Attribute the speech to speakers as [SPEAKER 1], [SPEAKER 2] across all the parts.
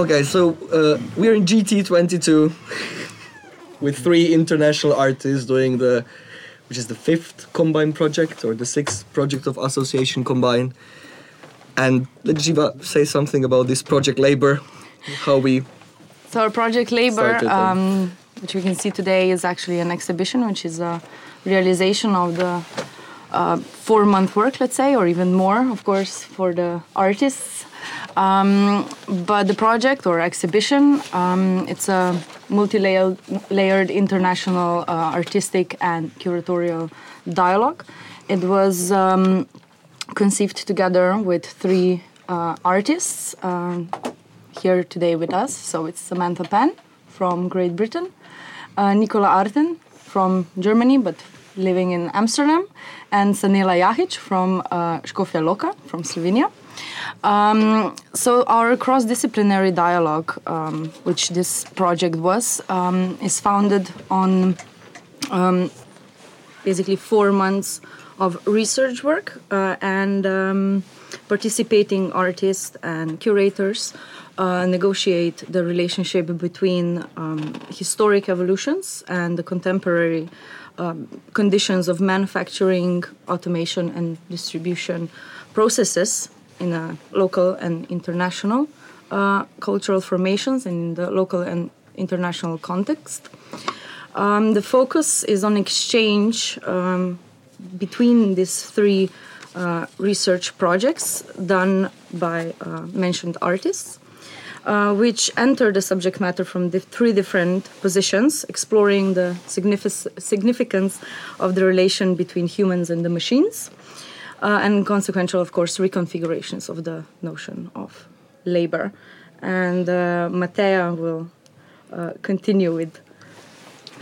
[SPEAKER 1] Okay, so uh, we're in GT22 with three international artists doing the, which is the fifth Combine project or the sixth project of Association Combine. And let Jiva say something about this project labor, how we.
[SPEAKER 2] So our project labor, um, which we can see today, is actually an exhibition, which is a realization of the uh, four-month work, let's say, or even more, of course, for the artists. Um, but the project or exhibition, um, it's a multi-layered layered international uh, artistic and curatorial dialogue. It was um, conceived together with three uh, artists um, here today with us. So it's Samantha Penn from Great Britain, uh, Nicola Arten from Germany, but living in Amsterdam, and Sanela Jahic from uh, Škofja Loka, from Slovenia. Um, so our cross-disciplinary dialogue, um, which this project was, um, is founded on um, basically four months of research work uh, and um, participating artists and curators uh, negotiate the relationship between um, historic evolutions and the contemporary um, conditions of manufacturing, automation, and distribution processes in a local and international uh, cultural formations in the local and international context. Um, the focus is on exchange um, between these three uh, research projects done by uh, mentioned artists, uh, which enter the subject matter from the three different positions, exploring the signific- significance of the relation between humans and the machines, uh, and consequential, of course, reconfigurations of the notion of labor. And uh, Matea will uh, continue with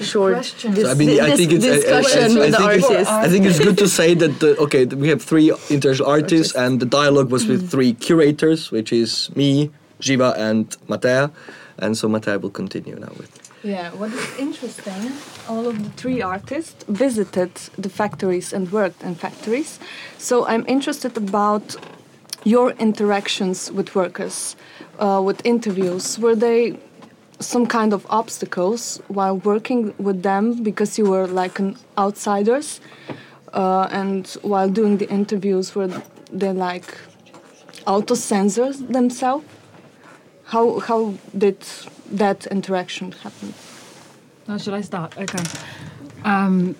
[SPEAKER 2] short
[SPEAKER 3] Question.
[SPEAKER 1] So, I mean, I think it's I- I-
[SPEAKER 2] discussion
[SPEAKER 1] I,
[SPEAKER 2] with the
[SPEAKER 1] think it's,
[SPEAKER 2] artists.
[SPEAKER 1] I think it's good to say that the, okay, we have three international artists, and the dialogue was with three curators, which is me, Jiva, and Matea, and so Matea will continue now with.
[SPEAKER 3] Yeah, what is interesting, all of the three artists visited the factories and worked in factories. So I'm interested about your interactions with workers, uh, with interviews. Were they some kind of obstacles while working with them because you were like an outsiders? Uh, and while doing the interviews, were they like auto censors themselves? How, how did that interaction happen?
[SPEAKER 4] Now, should I start? Okay. Um,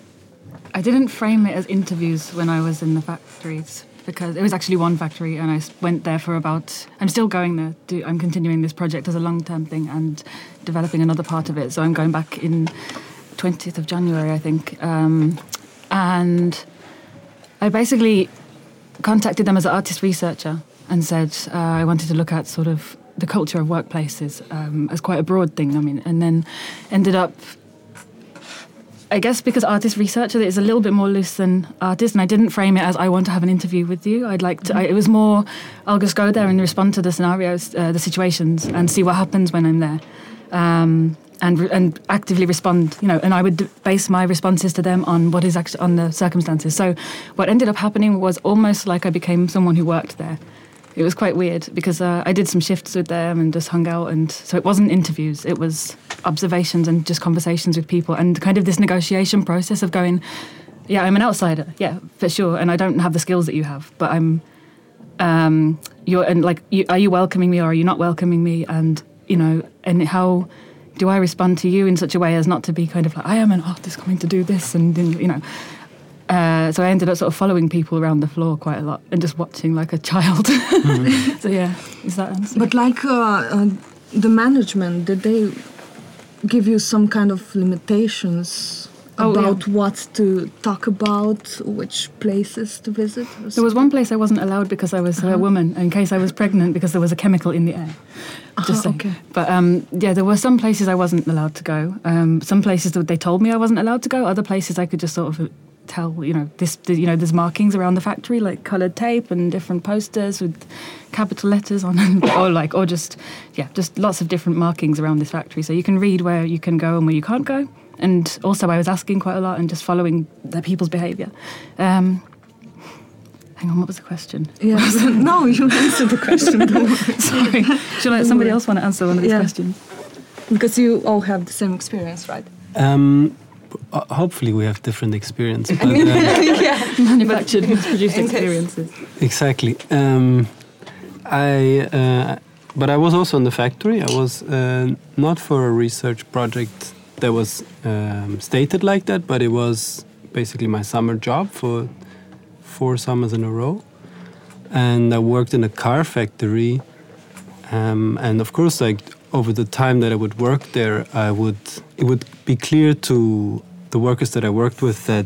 [SPEAKER 4] I didn't frame it as interviews when I was in the factories because it was actually one factory, and I went there for about. I'm still going there. Do, I'm continuing this project as a long-term thing and developing another part of it. So I'm going back in 20th of January, I think, um, and I basically contacted them as an artist researcher and said uh, I wanted to look at sort of the culture of workplaces um, as quite a broad thing. I mean, and then ended up. I guess because artist researcher is a little bit more loose than artist, and I didn't frame it as I want to have an interview with you. I'd like to. I, it was more I'll just go there and respond to the scenarios, uh, the situations, and see what happens when I'm there, um, and and actively respond. You know, and I would base my responses to them on what is actually on the circumstances. So, what ended up happening was almost like I became someone who worked there. It was quite weird because uh, I did some shifts with them and just hung out, and so it wasn't interviews; it was observations and just conversations with people, and kind of this negotiation process of going, "Yeah, I'm an outsider, yeah, for sure, and I don't have the skills that you have, but I'm, um, you're and like, you, are you welcoming me or are you not welcoming me, and you know, and how." Do I respond to you in such a way as not to be kind of like I am an artist coming to do this and you know uh, so I ended up sort of following people around the floor quite a lot and just watching like a child. so yeah, is that answer?
[SPEAKER 3] But like uh, uh, the management, did they give you some kind of limitations
[SPEAKER 4] Oh, yeah.
[SPEAKER 3] about what to talk about, which places to visit?
[SPEAKER 4] There was one place I wasn't allowed because I was a woman, in case I was pregnant because there was a chemical in the air. Just
[SPEAKER 3] Uh-huh, okay.
[SPEAKER 4] But um, yeah, there were some places I wasn't allowed to go. Um, some places that they told me I wasn't allowed to go. Other places I could just sort of tell, you know, this, you know, there's markings around the factory like coloured tape and different posters with capital letters on, them, or like, or just yeah, just lots of different markings around this factory, so you can read where you can go and where you can't go. And also, I was asking quite a lot and just following the people's behaviour. Um, Hang on, what was the question?
[SPEAKER 3] Yes. no, you answered the question.
[SPEAKER 4] Sorry. Should I, somebody else want to answer one of these
[SPEAKER 3] Yeah.
[SPEAKER 4] questions?
[SPEAKER 3] because you all have the same experience, right?
[SPEAKER 5] Um, ho- hopefully, we have different experience. But, uh,
[SPEAKER 3] yeah.
[SPEAKER 4] Manufactured, mass-produced experiences.
[SPEAKER 5] exactly. Um, I, uh, but I was also in the factory. I was uh, not for a research project that was um, stated like that, but it was basically my summer job for four summers in a row. And I worked in a car factory. Um, and of course, like over the time that I would work there, I would it would be clear to the workers that I worked with that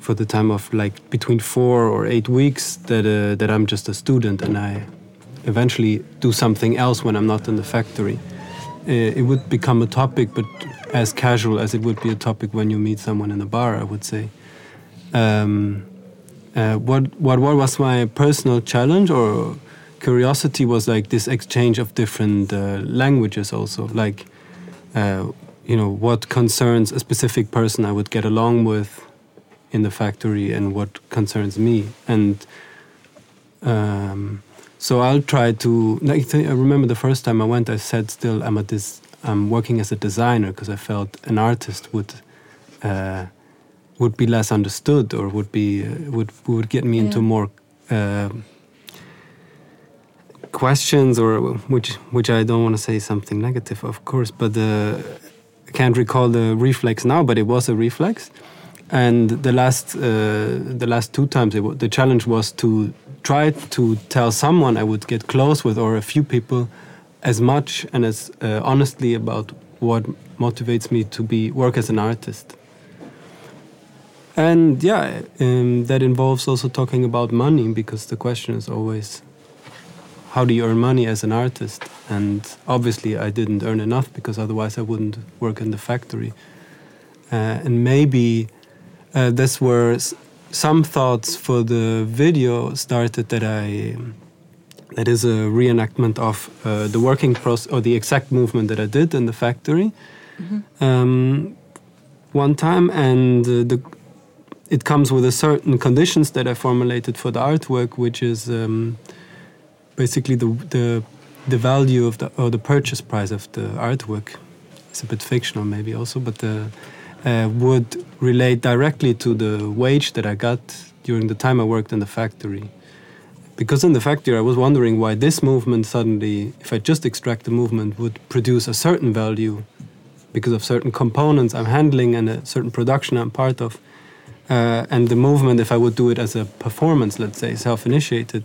[SPEAKER 5] for the time of like between four or eight weeks that uh, that I'm just a student and I eventually do something else when I'm not in the factory. Uh, it would become a topic, but as casual as it would be a topic when you meet someone in a bar, I would say. Um, uh, what what what was my personal challenge or curiosity was like this exchange of different uh, languages also like uh, you know what concerns a specific person I would get along with in the factory and what concerns me. And um, so I'll try to like I remember the first time I went I said still I'm a dis- I'm working as a designer because I felt an artist would uh, would be less understood or would be uh, would would get me into more uh, questions or which which I don't want to say something negative of course but uh, I can't recall the reflex now but it was a reflex. And the last uh, the last two times it the challenge was to try to tell someone I would get close with or a few people as much and as uh, honestly about what motivates me to be work as an artist. And yeah um, that involves also talking about money because the question is always how do you earn money as an artist? And obviously i didn't earn enough because otherwise i wouldn't work in the factory. Uh, and maybe uh, that's where s- some thoughts for the video started that i that is a reenactment of uh, the working process or the exact movement that i did in the factory. Um, one time and uh, the it comes with a certain conditions that i formulated for the artwork which is um, basically the the the value of the or the purchase price of the artwork. It's a bit fictional maybe also but the uh, would relate directly to the wage that I got during the time I worked in the factory. Because in the factory I was wondering why this movement suddenly if I just extract the movement would produce a certain value because of certain components I'm handling and a certain production I'm part of. Uh, and the movement if I would do it as a performance let's say self-initiated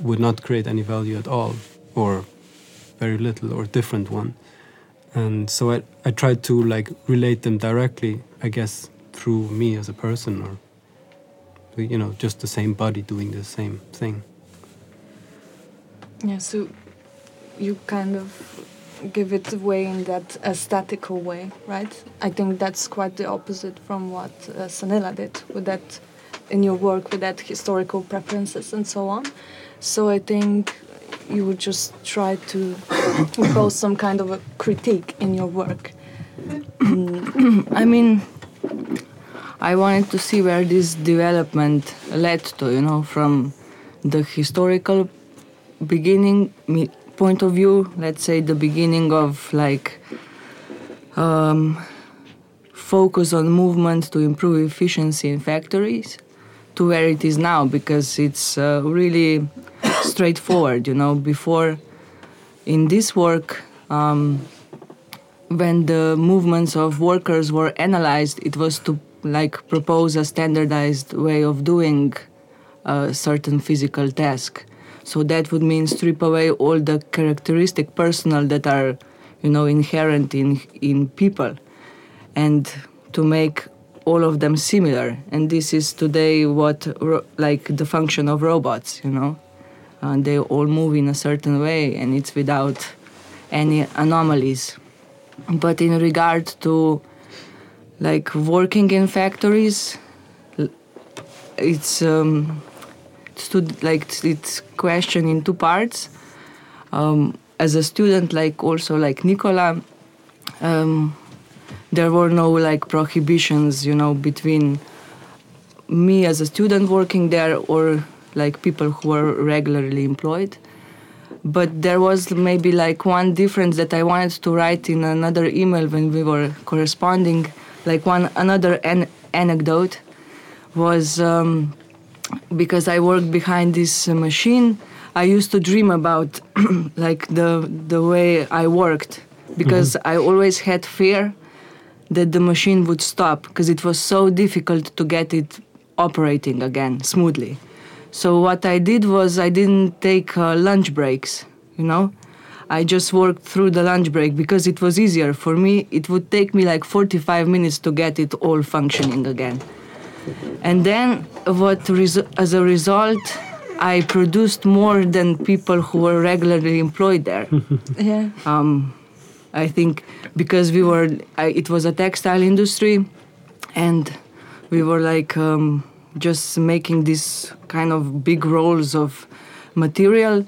[SPEAKER 5] would not create any value at all or very little or different one and so I, I tried to like relate them directly i guess through me as a person or you know just the same body doing the same thing
[SPEAKER 3] Yeah, so you kind of give it away in that aesthetical way, right? I think that's quite the opposite from what uh, did with that in your work with that historical preferences and so on. So I think you would just try to impose some kind of a critique in your work.
[SPEAKER 6] I mean, I wanted to see where this development led to, you know, from the historical beginning point of view, let's say the beginning of like um, focus on movement to improve efficiency in factories to where it is now because it's uh, really straightforward, you know, before in this work um, when the movements of workers were analyzed, it was to like propose a standardized way of doing a certain physical task. So that would mean strip away all the characteristic personal that are, you know, inherent in in people, and to make all of them similar. And this is today what ro- like the function of robots, you know, and they all move in a certain way, and it's without any anomalies but in regard to like working in factories it's um it's to like it's question in two parts um as a student like also like nicola um there were no like prohibitions you know between me as a student working there or like people who were regularly employed. But there was maybe like one difference that I wanted to write in another email when we were corresponding. Like one another an- anecdote was um, because I worked behind this uh, machine. I used to dream about like the the way I worked because I always had fear that the machine would stop because it was so difficult to get it operating again smoothly. So what I did was I didn't take uh, lunch breaks, you know. I just worked through the lunch break because it was easier for me. It would take me like 45 minutes to get it all functioning again. And then what as a result I produced more than people who were regularly employed there.
[SPEAKER 3] Yeah.
[SPEAKER 6] um, I think because we were, I, it was a textile industry, and we were like um, just making these kind of big rolls of material.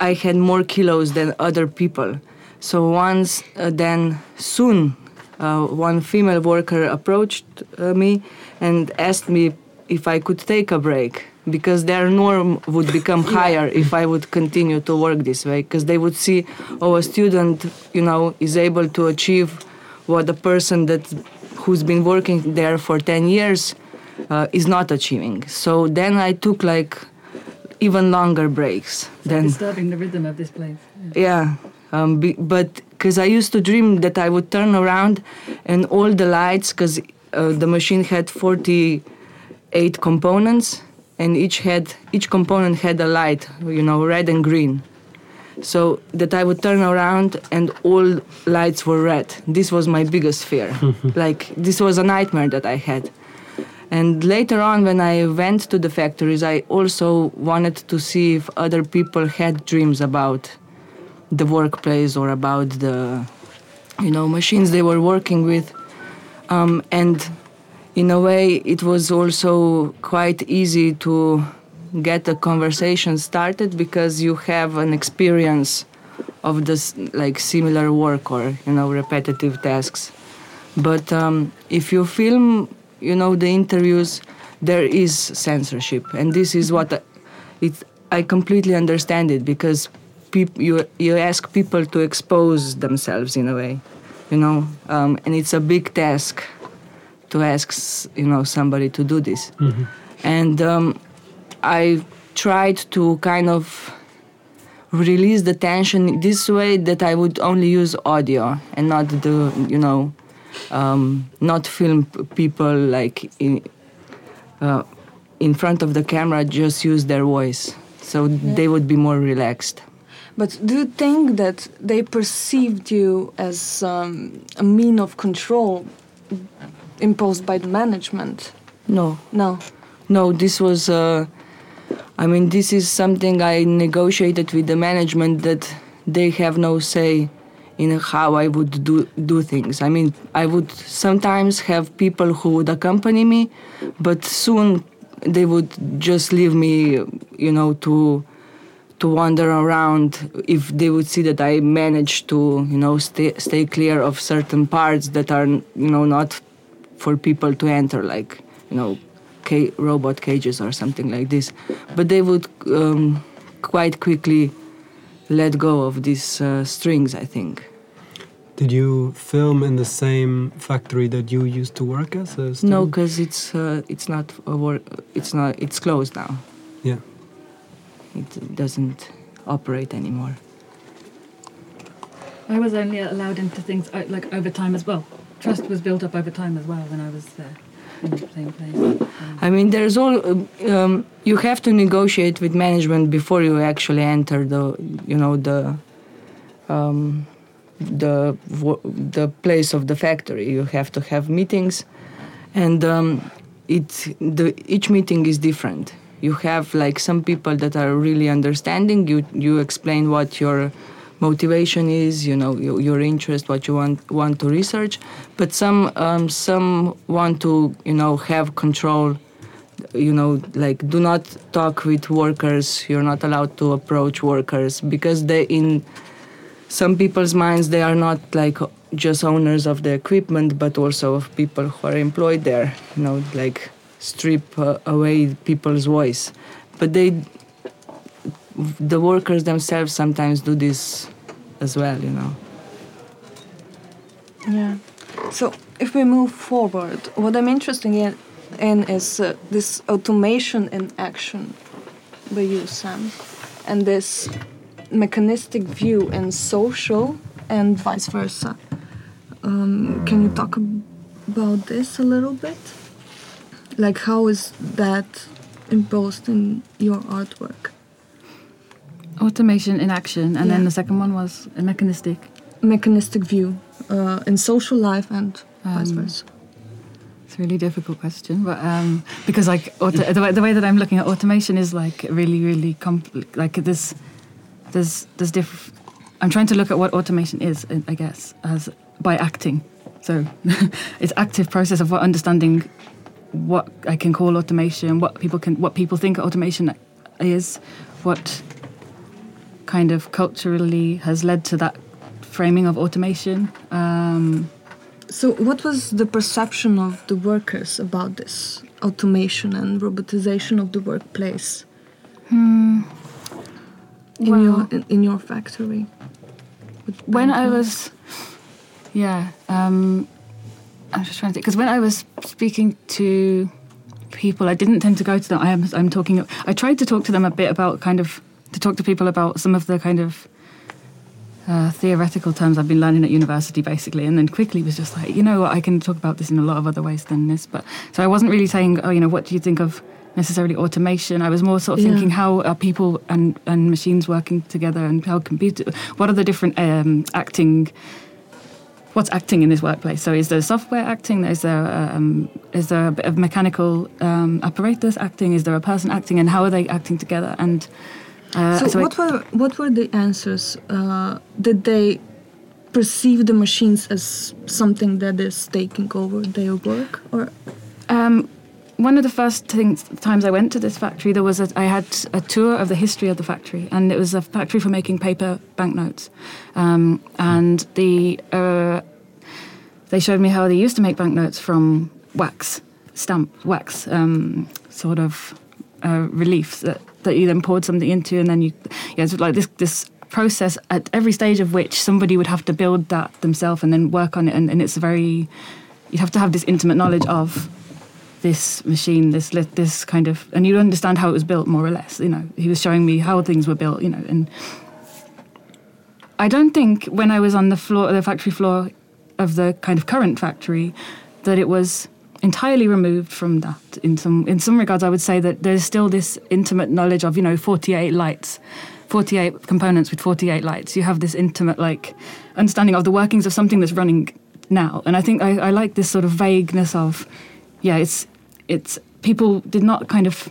[SPEAKER 6] I had more kilos than other people. So once, uh, then soon, uh, one female worker approached uh, me and asked me if I could take a break because their norm would become higher if I would continue to work this way because they would see oh a student you know is able to achieve what a person that who's been working there for 10 years uh, is not achieving. So then I took like even longer breaks than
[SPEAKER 4] Disturbing the rhythm of this place.
[SPEAKER 6] yeah. Um, be, but because i used to dream that i would turn around and all the lights because uh, the machine had 48 components and each had each component had a light you know red and green. So that i would turn around and all lights were red. This was my biggest fear. Like this was a nightmare that i had. And later on, when I went to the factories, I also wanted to see if other people had dreams about the workplace or about the, you know, machines they were working with. Um, and in a way, it was also quite easy to get a conversation started because you have an experience of this like similar work or you know repetitive tasks. But um, if you film you know the interviews there is censorship. And this is what I, it i completely understand it because peop, you you ask people to expose themselves in a way you know? Um, and it's a big task to ask you know somebody to do this. And um, i tried to kind of release the tension this way that i would only use audio and not the you know um, not film people like in uh, in front of the camera just use their voice. So they would be more relaxed.
[SPEAKER 3] But do you think that they perceived you as um, a mean of control imposed by the management?
[SPEAKER 6] no
[SPEAKER 3] No.
[SPEAKER 6] no this was uh, i mean this is something i negotiated with the management that they have no say in how i would do do things i mean i would sometimes have people who would accompany me but soon they would just leave me you know to to wander around if they would see that I managed to, you know, stay, stay clear of certain parts that are, you know, not for people to enter, like, you know, ca- robot cages or something like this. But they would um, quite quickly let go of these uh, strings, I think.
[SPEAKER 5] Did you film in the same factory that you used to work as a?
[SPEAKER 6] No, because it's uh, it's not a work. It's not. It's closed now.
[SPEAKER 5] Yeah.
[SPEAKER 6] It doesn't operate anymore.
[SPEAKER 4] I was only allowed into things uh, like over time as well. Trust was built up over time as well when I was there in the same place.
[SPEAKER 6] I mean, there's all um, you have to negotiate with management before you actually enter the, you know, the, um, the the place of the factory. You have to have meetings, and um, it the each meeting is different. You have like some people that are really understanding. You you explain what your motivation is, you know, your, your interest, what you want want to research. But some um, some want to, you know, have control. You know, like do not talk with workers. You're not allowed to approach workers because they in some people's minds they are not like just owners of the equipment, but also of people who are employed there. You know, like strip uh, away people's voice, but they, the workers themselves sometimes do this as well, you know.
[SPEAKER 3] Yeah. So if we move forward, what I'm interested in, in is uh, this automation in action by you, Sam, and this mechanistic view in social and vice versa. Um, can you talk about this a little bit? Like, how is that imposed in your artwork?
[SPEAKER 4] Automation in action, and then the second one was a mechanistic.
[SPEAKER 3] Mechanistic view uh, in social life and vice
[SPEAKER 4] Um,
[SPEAKER 3] versa.
[SPEAKER 4] It's a really difficult question, but um, because like auto, the, way, the way that I'm looking at automation is like really, really compl- like this. There's there's diff. I'm trying to look at what automation is, I guess, as by acting. So it's active process of what understanding what I can call automation, what people can, what people think automation is, what kind of culturally has led to that framing of automation. Um,
[SPEAKER 3] So, what was the perception of the workers about this automation and robotization of the workplace in
[SPEAKER 4] Well-
[SPEAKER 3] your in, in your factory?
[SPEAKER 4] when I was, yeah, um, I'm just trying to think because when I was speaking to people, I didn't tend to go to them. I am, I'm talking. I tried to talk to them a bit about kind of to talk to people about some of the kind of uh, theoretical terms I've been learning at university, basically, and then quickly was just like, you know what, I can talk about this in a lot of other ways than this. But so I wasn't really saying, oh, you know, what do you think of necessarily automation? I was more sort of
[SPEAKER 3] Yeah.
[SPEAKER 4] thinking how are people and, and machines working together, and how computer, what are the different um, acting. What's acting in this workplace? So, is there software acting? Is there um, is there a bit of mechanical um, apparatus acting? Is there a person acting? And how are they acting together? And uh,
[SPEAKER 3] so,
[SPEAKER 4] I-
[SPEAKER 3] what were what were the answers? Uh, did they perceive the machines as something that is taking over their work, or
[SPEAKER 4] Um, one of the first things, times I went to this factory, there was a, I had a tour of the history of the factory, and it was a factory for making paper banknotes. Um, and the uh, they showed me how they used to make banknotes from wax, stamp wax, um, sort of uh, reliefs that, that you then poured something into, and then you, yeah, it's like this this process at every stage of which somebody would have to build that themselves and then work on it, and, and it's a very, you'd have to have this intimate knowledge of this machine, this this kind of, and you understand how it was built more or less. You know, he was showing me how things were built. You know, and I don't think when I was on the floor, the factory floor of the kind of current factory, that it was entirely removed from that. In some in some regards, I would say that there's still this intimate knowledge of you know 48 lights. 48 components with 48 lights. You have this intimate, like, understanding of the workings of something that's running now. And I think I, I like this sort of vagueness of, yeah, it's it's people did not kind of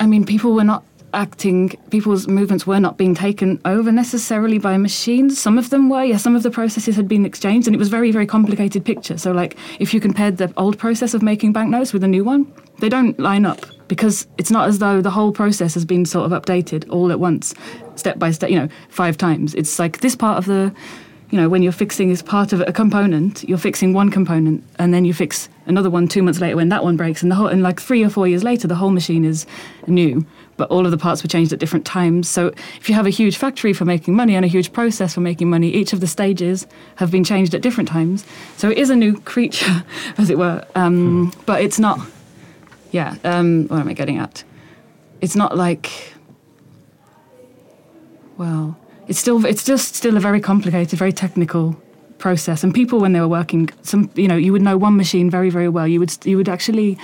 [SPEAKER 4] I mean, people were not acting, people's movements were not being taken over necessarily by machines. Some of them were, yeah, some of the processes had been exchanged, and it was very, very complicated picture. So, like, if you compared the old process of making banknotes with the new one, they don't line up because it's not as though the whole process has been sort of updated all at once, step by step, you know, five times. It's like this part of the you know, when you're fixing as part of a component, you're fixing one component, and then you fix another one two months later when that one breaks, and the whole, and like three or four years later, the whole machine is new, but all of the parts were changed at different times. So if you have a huge factory for making money and a huge process for making money, each of the stages have been changed at different times. So it is a new creature, as it were, um, but it's not. Yeah, um, what am I getting at? It's not like. Well, it's still it's just still a very complicated, very technical process. And people, when they were working, some you know, you would know one machine very very well. You would you would actually.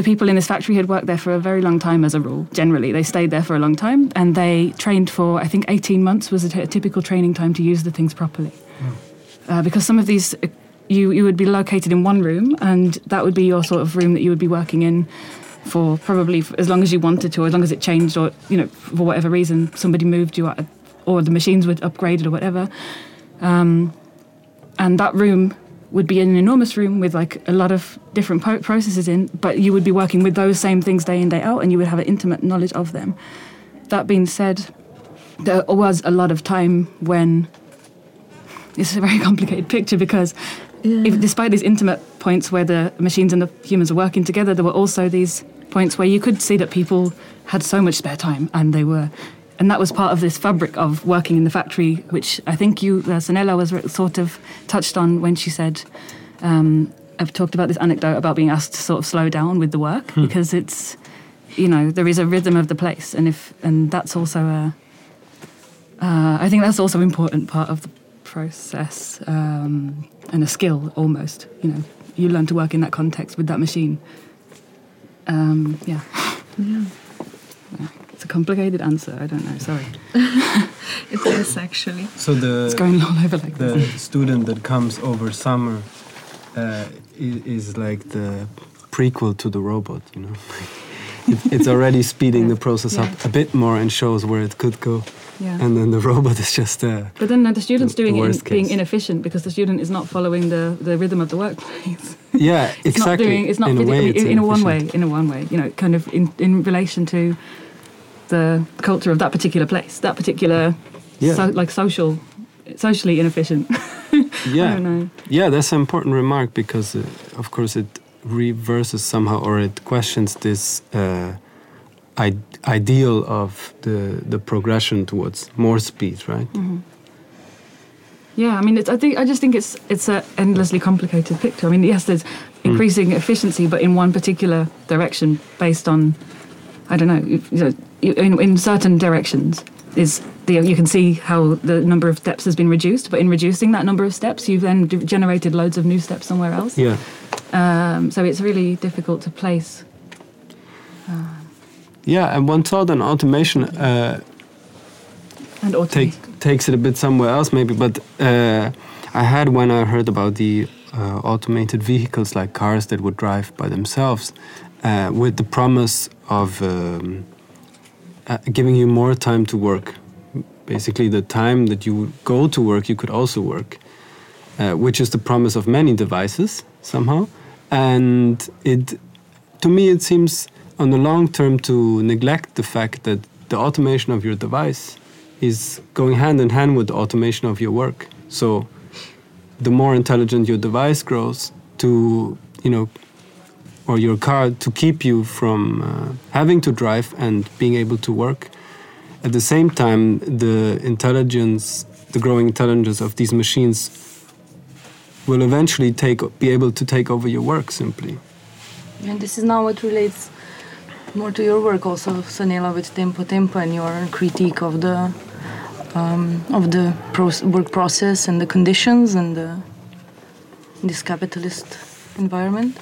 [SPEAKER 4] The people in this factory had worked there for a very long time as a rule. Generally, they stayed there for a long time and they trained for, I think, 18 months was a t- a typical training time to use the things properly. Uh, because some of these, uh, you, you would be located in one room and that would be your sort of room that you would be working in for probably as long as you wanted to, or as long as it changed, or, you know, for whatever reason, somebody moved you out, or the machines were upgraded or whatever. Um, and that room would be in an enormous room with like a lot of different po- processes in, but you would be working with those same things day in day out, and you would have an intimate knowledge of them. That being said, there was a lot of time when it's a very complicated picture because if, despite these intimate points where the machines and the humans are working together, there were also these points where you could see that people had so much spare time and they were and that was part of this fabric of working in the factory, which I think you, uh, Sanela, was re- sort of touched on when she said, um, I've talked about this anecdote about being asked to sort of slow down with the work because it's, you know, there is a rhythm of the place, and if and that's also a, uh, I think that's also an important part of the process um, and a skill almost. You know, you learn to work in that context with that machine. Um, yeah.
[SPEAKER 3] Yeah.
[SPEAKER 4] It's a complicated answer. I don't know. Sorry.
[SPEAKER 3] It is actually.
[SPEAKER 5] So the
[SPEAKER 4] It's going all over like
[SPEAKER 5] the
[SPEAKER 4] this.
[SPEAKER 5] student that comes over summer uh, is, is like the prequel to the robot, you know. it, it's already speeding the process up a bit more and shows where it could go,
[SPEAKER 4] Yeah.
[SPEAKER 5] and then the robot is just uh,
[SPEAKER 4] But then the student's
[SPEAKER 5] The-
[SPEAKER 4] doing
[SPEAKER 5] the
[SPEAKER 4] it in, being inefficient because the student is not following the, the rhythm of the workplace.
[SPEAKER 5] yeah,
[SPEAKER 4] it's
[SPEAKER 5] exactly.
[SPEAKER 4] not doing. It's not
[SPEAKER 5] in a way,
[SPEAKER 4] I mean,
[SPEAKER 5] it's
[SPEAKER 4] in, a one way. In a one way, you know, kind of in, in relation to the culture of that particular place, that particular,
[SPEAKER 5] Yeah.
[SPEAKER 4] so, like social, socially inefficient. I
[SPEAKER 5] Yeah,
[SPEAKER 4] don't know.
[SPEAKER 5] yeah, that's an important remark because, uh, of course, it reverses somehow or it questions this uh, I- ideal of the the progression towards more speed, right?
[SPEAKER 4] Yeah, I mean, it's, I think I just think it's it's an endlessly complicated picture. I mean, yes, there's increasing efficiency, but in one particular direction, based on I don't know, you know, in, in certain directions, is the you can see how the number of steps has been reduced. But in reducing that number of steps, you've then d- generated loads of new steps somewhere else.
[SPEAKER 5] Yeah,
[SPEAKER 4] Um, so it's really difficult to place.
[SPEAKER 5] yeah, and one thought on automation. Uh,
[SPEAKER 4] And automate.
[SPEAKER 5] take, takes it a bit somewhere else maybe but uh, i had when i heard about the uh, automated vehicles like cars that would drive by themselves uh, with the promise of um, uh, giving you more time to work basically the time that you would go to work you could also work uh, which is the promise of many devices somehow and it to me it seems on the long term to neglect the fact that the automation of your device is going hand in hand with the automation of your work. So the more intelligent your device grows to, you know, or your car to keep you from uh, having to drive and being able to work. At the same time, the intelligence, the growing intelligence of these machines will eventually take be able to take over your work simply.
[SPEAKER 2] And this is now what relates more to your work also, Sanela, with Tempo Tempo and your critique of the um, of the work process and the conditions and the, this capitalist environment.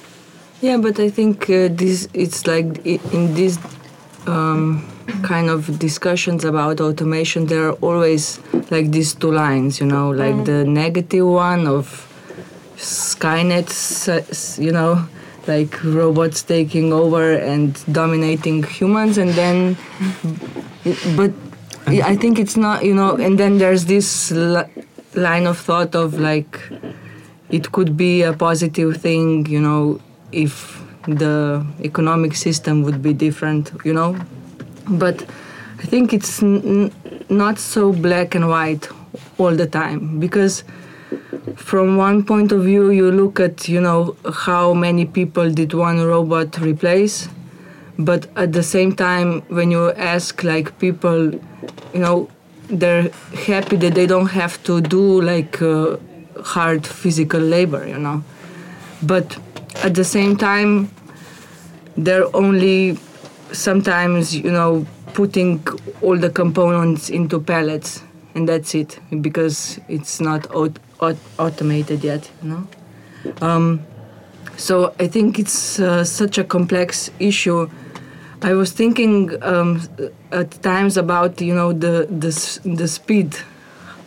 [SPEAKER 6] Yeah, but I think uh, this it's like in these um, kind of discussions about automation, there are always like these two lines, you know, like the negative one of Skynet, you know, like robots taking over and dominating humans, and then, but I think it's not, you know, and then there's this li- line of thought of like it could be a positive thing, you know, if the economic system would be different, you know. But I think it's n- not so black and white all the time because from one point of view you look at you know how many people did one robot replace but at the same time when you ask like people you know they're happy that they don't have to do like uh, hard physical labor you know but at the same time they're only sometimes you know putting all the components into pallets and that's it because it's not aut- aut- automated yet you know? Um, so i think it's uh, such a complex issue. I was thinking um, at times about you know the, the the speed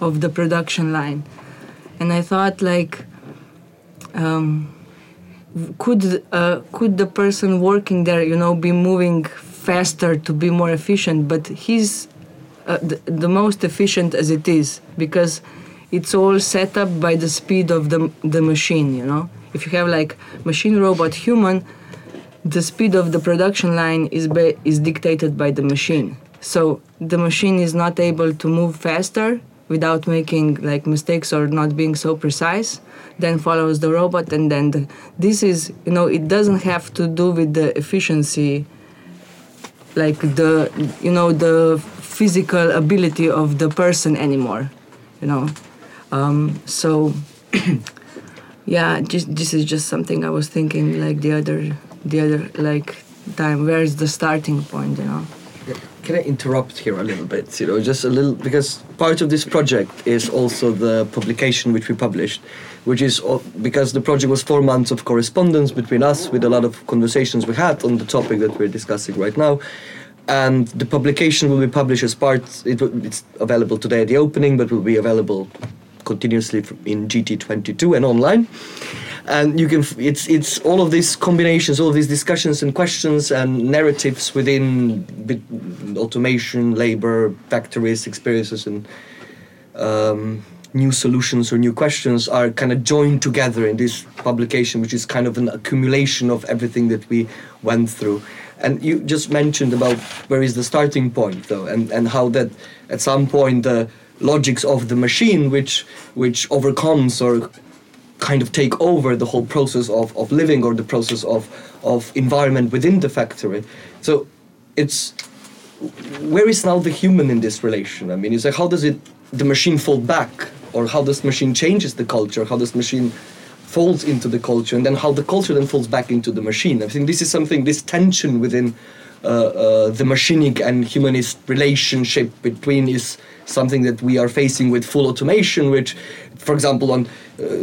[SPEAKER 6] of the production line. And i thought like um, could uh, could the person working there you know be moving faster to be more efficient? But he's uh, the, the most efficient as it is because it's all set up by the speed of the, the machine you know? If you have like machine robot human the speed of the production line is ba- is dictated by the machine. So the machine is not able to move faster without making like mistakes or not being so precise then follows the robot and then the, this is you know it doesn't have to do with the efficiency like the you know the physical ability of the person anymore you know? Um, so yeah just this is just something i was thinking like the other the other like time. Where is the starting point you know
[SPEAKER 1] Can I interrupt here a little bit? You know, just a little because part of this project is also the publication which we published, which is because the project was four months of correspondence between us with a lot of conversations we had on the topic that we're discussing right now. And the publication will be published as part. It, it's available today at the opening, but will be available continuously in GT22 and online. And you can it's it's all of these combinations, all of these discussions and questions and narratives within automation, labor, factories, experiences, and um, new solutions or new questions are kind of joined together in this publication, which is kind of an accumulation of everything that we went through. And you just mentioned about where is the starting point, though, and, and how that at some point the logics of the machine, which which overcomes or kind of take over the whole process of, of living or the process of, of environment within the factory. So it's where is now the human in this relation? I mean, it's like how does it the machine fall back, or how does machine changes the culture? How does machine falls into the culture, and then how the culture then falls back into the machine? I think this is something this tension within the machinic and humanist relationship between is something that we are facing with full automation, which, for example, on uh,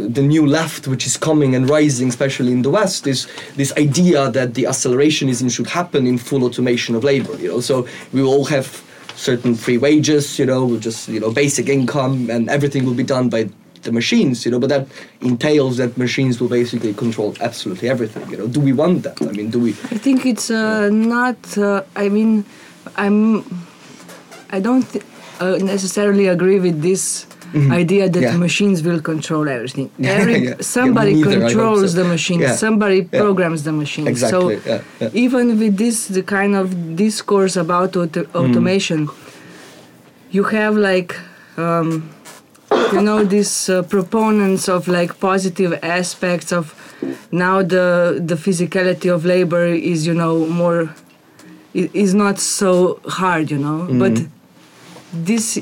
[SPEAKER 1] the new left, which is coming and rising, especially in the West, is this idea that the accelerationism should happen in full automation of labor. You know, so we will all have certain free wages. You know, just you know basic income, and everything will be done by the machines. You know, but that entails that machines will basically control absolutely everything. You know, do we want that? I mean, do we?
[SPEAKER 6] I think it's uh, not. Uh, I mean, I'm. I don't th- uh, necessarily agree with this idea that
[SPEAKER 1] Mm-hmm. Yeah.
[SPEAKER 6] machines will control everything. Every,
[SPEAKER 1] yeah.
[SPEAKER 6] Somebody
[SPEAKER 1] Yeah, neither,
[SPEAKER 6] controls
[SPEAKER 1] so.
[SPEAKER 6] the
[SPEAKER 1] machine.
[SPEAKER 6] Somebody programs the machine.
[SPEAKER 1] Exactly,
[SPEAKER 6] So even with this, the kind of discourse about auto-
[SPEAKER 1] Mm.
[SPEAKER 6] automation, you have like. Um, you know these uh, proponents of like positive aspects of now the the physicality of labor is you know more is not so hard you know? But this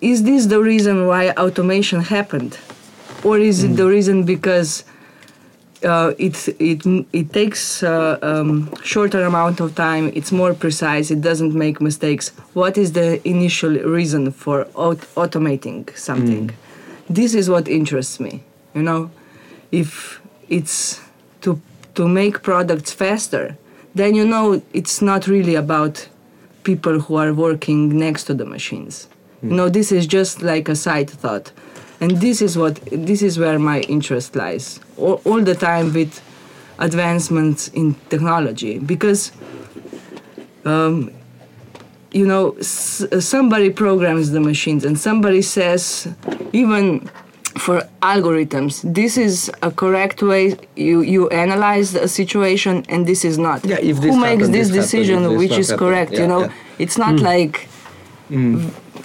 [SPEAKER 6] is this the reason why automation happened? Or is it the reason because uh, it it it takes uh, um, shorter amount of time. It's more precise. It doesn't make mistakes. What is the initial reason for aut- automating something? This is what interests me. You know, if it's to to make products faster, then you know it's not really about people who are working next to the machines. You know, this is just like a side thought. And this is what this is where my interest lies. All, all the time with advancements in technology because um, you know s- somebody programs the machines and somebody says even for algorithms this is a correct way you you analyze a situation and this is not
[SPEAKER 1] Yeah, if this
[SPEAKER 6] who makes this
[SPEAKER 1] this happened,
[SPEAKER 6] decision
[SPEAKER 1] if this
[SPEAKER 6] which is
[SPEAKER 1] happened.
[SPEAKER 6] correct you know
[SPEAKER 1] yeah.
[SPEAKER 6] it's not like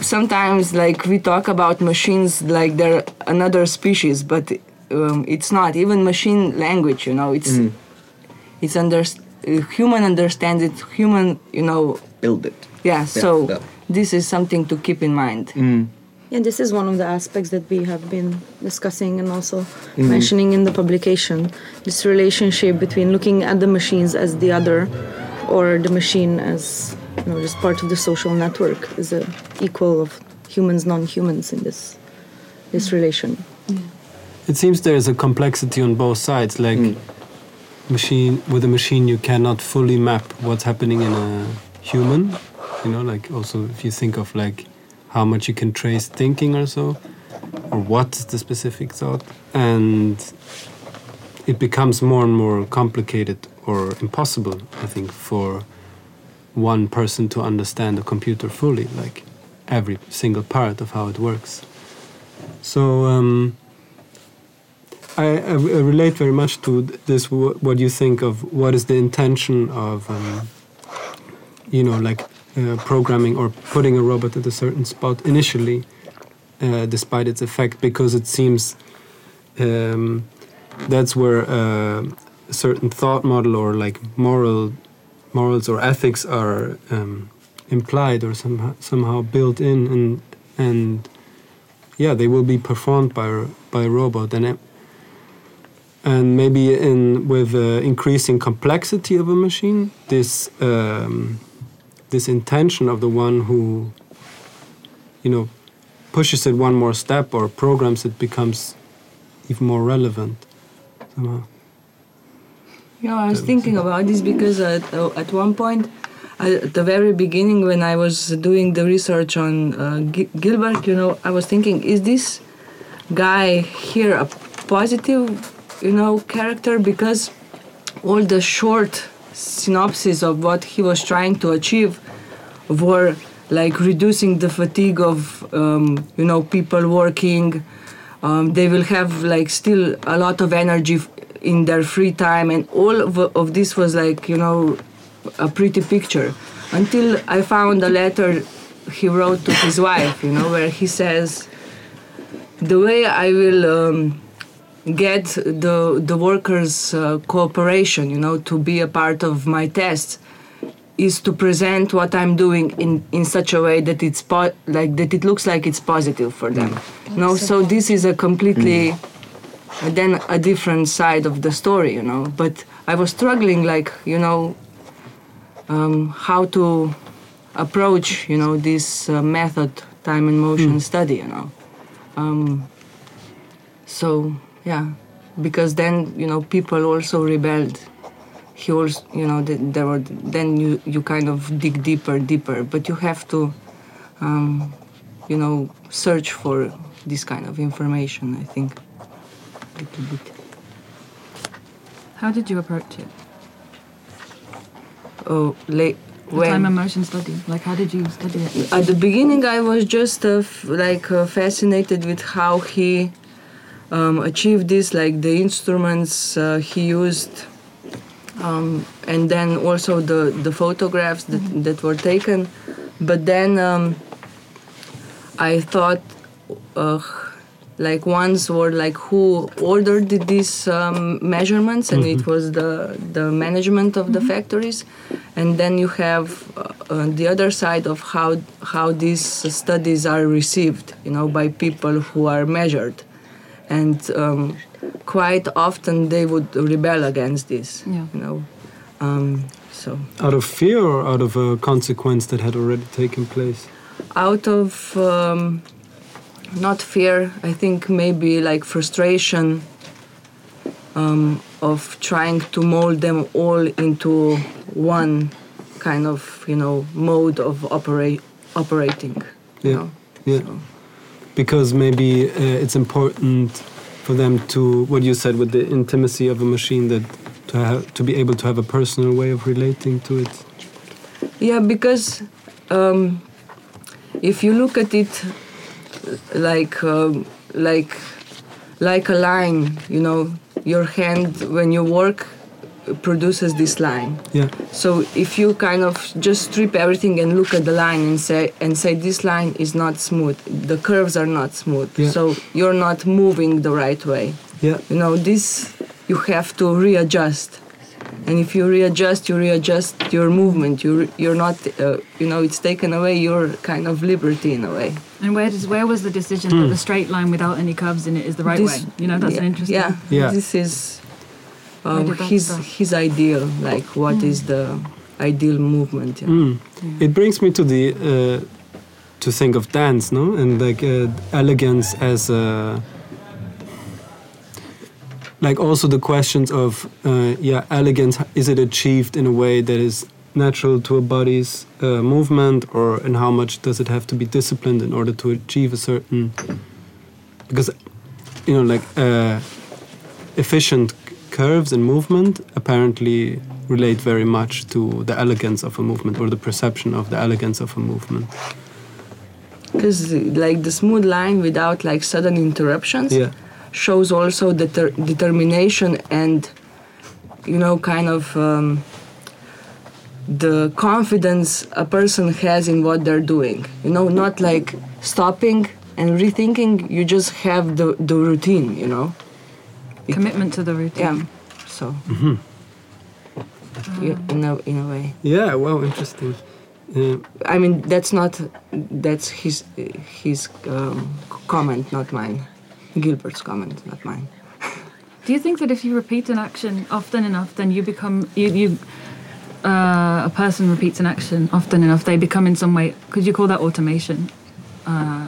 [SPEAKER 6] sometimes like we talk about machines like they're another species but um, it's not even machine language you know it's
[SPEAKER 1] Mm.
[SPEAKER 6] it's under uh, human understands it human you know
[SPEAKER 1] Build it.
[SPEAKER 6] yeah so
[SPEAKER 1] yeah.
[SPEAKER 6] this is something to keep in mind
[SPEAKER 2] Yeah, this is one of the aspects that we have been discussing and also
[SPEAKER 1] Mm-hmm.
[SPEAKER 2] mentioning in the publication. This relationship between looking at the machines as the other, or the machine as you know just part of the social network, is a equal of humans, non-humans in this this mm. relation.
[SPEAKER 5] It seems there is a complexity on both sides. Like mm. machine with a machine, you cannot fully map what's happening in a human. You know, like also if you think of like how much you can trace thinking or so, or what's the specific thought, and it becomes more and more complicated or impossible. I think for one person to understand a computer fully, like every single part of how it works. So. Um, I, I relate very much to this. wh- What you think of what is the intention of, um, you know, like uh, programming or putting a robot at a certain spot initially, uh, despite its effect, because it seems um, that's where uh, a certain thought model or like moral morals or ethics are um, implied or somehow somehow built in, and and yeah, they will be performed by by a robot, and it, and maybe in with uh, increasing complexity of a machine, this um, this intention of the one who you know pushes it one more step or programs it becomes even more relevant somehow.
[SPEAKER 6] Know, I was thinking about this because at, at one point, at the very beginning, when I was doing the research on uh, Gi- Gilbert, you know, I was thinking, is this guy here a positive, you know, character? Because all the short synopses of what he was trying to achieve were like reducing the fatigue of, um, you know, people working. Um, they will have like still a lot of energy in their free time, and all of, of this was like, you know, a pretty picture. Until I found a letter he wrote to his wife, you know, where he says, "The way I will." Um, get the the workers uh, cooperation you know to be a part of my tests is to present what i'm doing in in such a way that it's po- like that it looks like it's positive for them no so this is a completely then a different side of the story you know. But i was struggling like you know um, how to approach you know this uh, method time and motion study you know. Um, so yeah. Because then you know people also rebelled. He also you know th- there were then you you kind of dig deeper deeper. But you have to um, you know search for this kind of information i think little bit
[SPEAKER 4] How did you approach it?
[SPEAKER 6] oh late
[SPEAKER 4] The
[SPEAKER 6] when
[SPEAKER 4] time motion study. Like, how did you study it?
[SPEAKER 6] at the beginning i was just uh, f- like uh, fascinated with how he um, achieved this like the instruments uh, he used um, and then also the, the photographs that, that were taken but then um, i thought uh, like ones were like who ordered these um, measurements and it was the the management of the factories. And then you have uh, uh, the other side of how how these studies are received you know by people who are measured. And um, quite often they would rebel against this
[SPEAKER 4] Yeah.
[SPEAKER 6] you know. Um, so.
[SPEAKER 5] Out of fear or out of a consequence that had already taken place?
[SPEAKER 6] out of um, not fear i think maybe like frustration um, of trying to mold them all into one kind of you know mode of operate operating
[SPEAKER 5] Yeah.
[SPEAKER 6] know?
[SPEAKER 5] Yeah.
[SPEAKER 6] So-
[SPEAKER 5] Because maybe uh, it's important for them to, what you said with the intimacy of a machine, that to have to be able to have a personal way of relating to it.
[SPEAKER 6] Yeah, because um, if you look at it like um, like like a line, you know, your hand when you work produces this line.
[SPEAKER 5] Yeah.
[SPEAKER 6] So if you kind of just strip everything and look at the line and say and say this line is not smooth, the curves are not smooth,
[SPEAKER 5] Yeah.
[SPEAKER 6] so you're not moving the right way.
[SPEAKER 5] Yeah.
[SPEAKER 6] You know, this you have to readjust. And if you readjust, you readjust your movement. You re- you're not, uh, you know, it's taken away your kind of liberty in a way.
[SPEAKER 4] And where does where was the decision that the straight line without any curves in it is the right
[SPEAKER 6] This-
[SPEAKER 4] way? You know, that's
[SPEAKER 6] yeah,
[SPEAKER 4] an interesting.
[SPEAKER 6] Yeah,
[SPEAKER 5] Yeah.
[SPEAKER 6] This is um, his
[SPEAKER 4] start?
[SPEAKER 6] his ideal. Like, what is the ideal movement? Yeah.
[SPEAKER 5] Mm. It brings me to the uh, to think of dance, no, and like uh, elegance as a like also the questions of uh, yeah elegance is it achieved in a way that is natural to a body's uh, movement or and how much does it have to be disciplined in order to achieve a certain because you know like uh, efficient curves in movement apparently relate very much to the elegance of a movement or the perception of the elegance of a movement.
[SPEAKER 6] Because like the smooth line without like sudden interruptions
[SPEAKER 5] yeah
[SPEAKER 6] shows also the ter- determination and you know kind of um, the confidence a person has in what they're doing. You know not like stopping and rethinking you just have the the routine you know? It-
[SPEAKER 4] Commitment to the routine.
[SPEAKER 6] yeah so. Yeah, in a in a way.
[SPEAKER 5] Yeah, wow, interesting. Uh,
[SPEAKER 6] i mean that's not that's his his um, comment not mine gilbert's comment not mine
[SPEAKER 4] Do you think that if you repeat an action often enough, then you become you you uh, a person repeats an action often enough, they become in some way? Could you call that automation? Uh,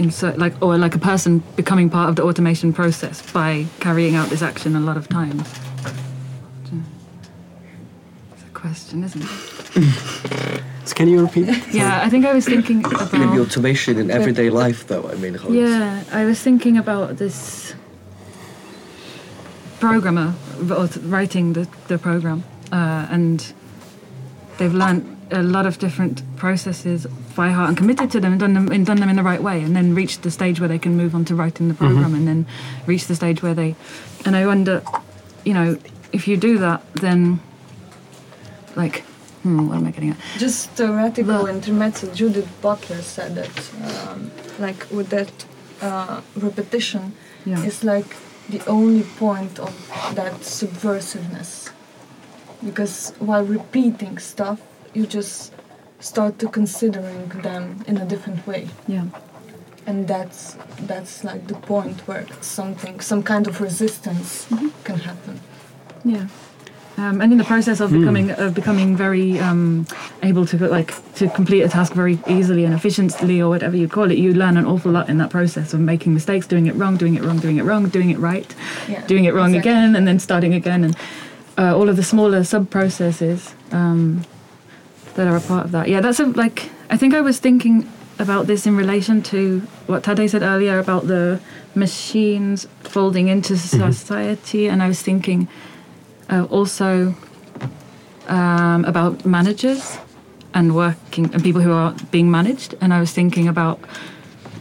[SPEAKER 4] in so, like or like a person becoming part of the automation process by carrying out this action a lot of times. It's a question, isn't it?
[SPEAKER 5] so can you repeat? it?
[SPEAKER 4] Yeah, I think I was thinking about
[SPEAKER 1] Maybe automation in everyday life, though. I mean, how
[SPEAKER 4] Yeah, I was thinking about this programmer writing the, the program, uh, and they've learned a lot of different processes by heart and committed to them and done them and done them in the right way, and then reached the stage where they can move on to writing the program, and then reach the stage where they. And I wonder, you know, if you do that, then like, hmm, what am I getting at?
[SPEAKER 3] Just theoretical
[SPEAKER 4] The-
[SPEAKER 3] intermezzo. Judith Butler said that, um, like with that uh, repetition,
[SPEAKER 4] Yeah.
[SPEAKER 3] it's like the only point of that subversiveness. Because while repeating stuff, you just start to considering them in a different way,
[SPEAKER 4] Yeah.
[SPEAKER 3] and that's that's like the point where something, some kind of resistance can happen.
[SPEAKER 4] Yeah. Um, and in the process of becoming of becoming very um, able to like to complete a task very easily and efficiently or whatever you call it, you learn an awful lot in that process of making mistakes, doing it wrong, doing it wrong, doing it wrong, doing it right,
[SPEAKER 3] Yeah,
[SPEAKER 4] doing it wrong
[SPEAKER 3] exactly.
[SPEAKER 4] again, and then starting again, and uh, all of the smaller sub processes um, that are a part of that. Yeah, that's a, like I think I was thinking about this in relation to what Tade said earlier about the machines folding into society, and I was thinking uh, also um, about managers and working and people who are being managed. And I was thinking about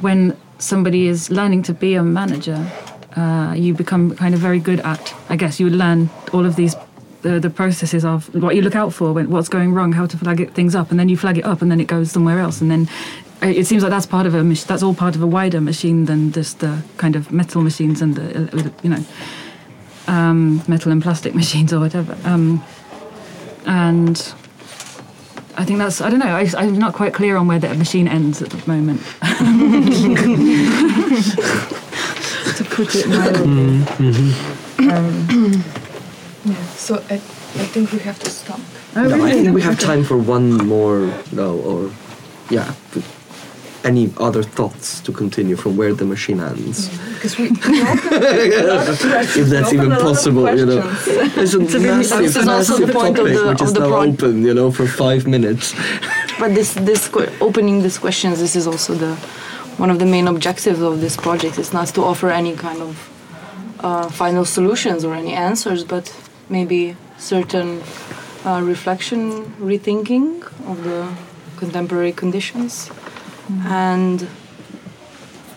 [SPEAKER 4] when somebody is learning to be a manager, uh, you become kind of very good at. I guess you learn all of these. The, the processes of what you look out for, when, what's going wrong, how to flag it, things up, and then you flag it up, and then it goes somewhere else, and then uh, it seems like that's part of a that's all part of a wider machine than just the kind of metal machines and the uh, you know um, metal and plastic machines or whatever. Um, and I think that's I don't know. I, I'm not quite clear on where the machine ends at the moment. to put it mildly. Um,
[SPEAKER 3] Yeah. So I, I think we have to stop.
[SPEAKER 4] oh,
[SPEAKER 1] No, I think we have time for one more, no, or yeah. But Any other thoughts to continue from where the machine ends?
[SPEAKER 3] Because we,
[SPEAKER 1] If that's even possible, you know. It's a
[SPEAKER 2] This
[SPEAKER 1] massive,
[SPEAKER 2] is also the
[SPEAKER 1] massive
[SPEAKER 2] point of the-
[SPEAKER 1] which
[SPEAKER 2] of
[SPEAKER 1] is
[SPEAKER 2] the
[SPEAKER 1] now
[SPEAKER 2] pro-
[SPEAKER 1] open, you know, for five minutes.
[SPEAKER 2] But this, this que- opening these questions, this is also the one of the main objectives of this project. It's not to offer any kind of uh, final solutions or any answers, but maybe certain uh, reflection, rethinking of the contemporary conditions, Mm-hmm. and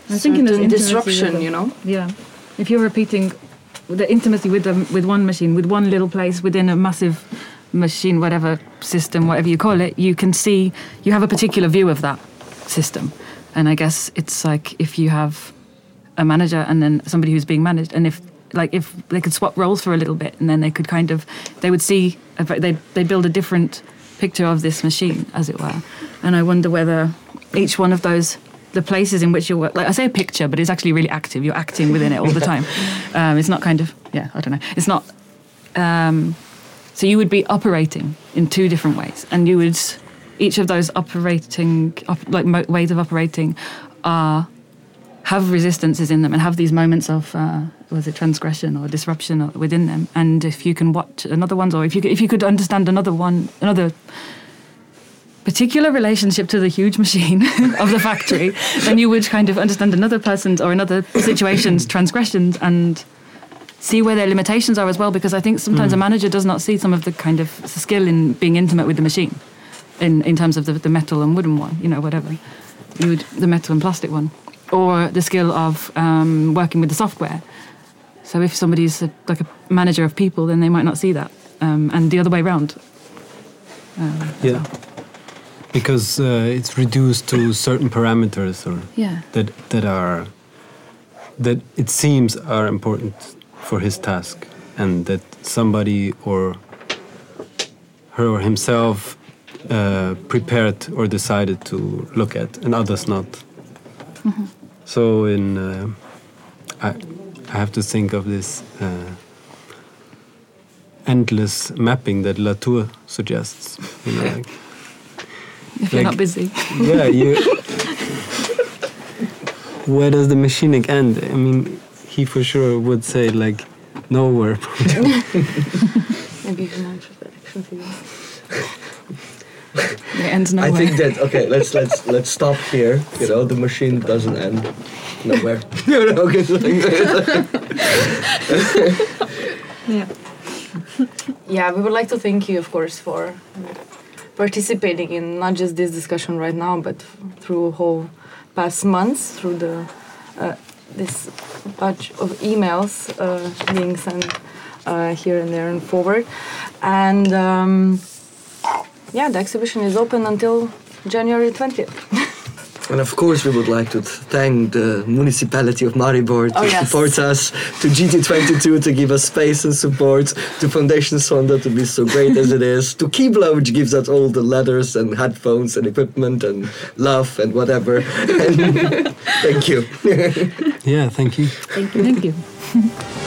[SPEAKER 4] I was thinking there's
[SPEAKER 2] certain
[SPEAKER 4] intimacy with
[SPEAKER 2] disruption. You know.
[SPEAKER 4] Yeah, if you're repeating the intimacy with them with one machine, with one little place within a massive machine, whatever system, whatever you call it, you can see you have a particular view of that system. And I guess it's like if you have a manager and then somebody who's being managed, and if like if they could swap roles for a little bit, and then they could kind of they would see they they build a different picture of this machine, as it were. And I wonder whether each one of those the places in which you're like I say a picture, but it's actually really active. You're acting within it all the time. Um, it's not kind of yeah, I don't know. It's not. Um, so you would be operating in two different ways, and you would each of those operating op, like mo- ways of operating are have resistances in them and have these moments of uh, was it transgression or disruption within them. And if you can watch another ones, or if you if you could understand another one, another particular relationship to the huge machine of the factory, then you would kind of understand another person's or another situation's transgressions and see where their limitations are as well. Because I think sometimes a manager does not see some of the kind of skill in being intimate with the machine, in in terms of the, the metal and wooden one, you know, whatever you would the metal and plastic one, or the skill of um, working with the software. So if somebody's a, like a manager of people, then they might not see that, um, and the other way around. Um,
[SPEAKER 5] Yeah.
[SPEAKER 4] well.
[SPEAKER 5] Because uh, it's reduced to certain parameters or
[SPEAKER 4] Yeah.
[SPEAKER 5] that that are that it seems are important for his task and that somebody or her or himself uh, prepared or decided to look at and others not so in uh, I, I have to think of this uh, endless mapping that latour suggests you know, like,
[SPEAKER 4] If you're not busy.
[SPEAKER 5] yeah, you. Where does the machinic end? I mean, he for sure would say like nowhere.
[SPEAKER 2] Maybe you can answer that action figure.
[SPEAKER 4] It ends nowhere.
[SPEAKER 1] I think that okay. Let's let's let's stop here. You know, the machine doesn't end nowhere. okay,
[SPEAKER 3] Yeah.
[SPEAKER 2] Yeah, we would like to thank you, of course, for participating in not just this discussion right now, but through whole past months, through the uh, this batch of emails uh, being sent uh, here and there and forward, and um, yeah, the exhibition is open until January twentieth.
[SPEAKER 1] And of course, we would like to thank the municipality of Maribor to
[SPEAKER 2] Oh, yes.
[SPEAKER 1] support us, to GT22 to give us space and support, to Foundation Sonda to be so great as it is, to Kibla, which gives us all the letters and headphones and equipment and love and whatever. And thank you.
[SPEAKER 5] yeah, thank you. thank you.
[SPEAKER 4] Thank you.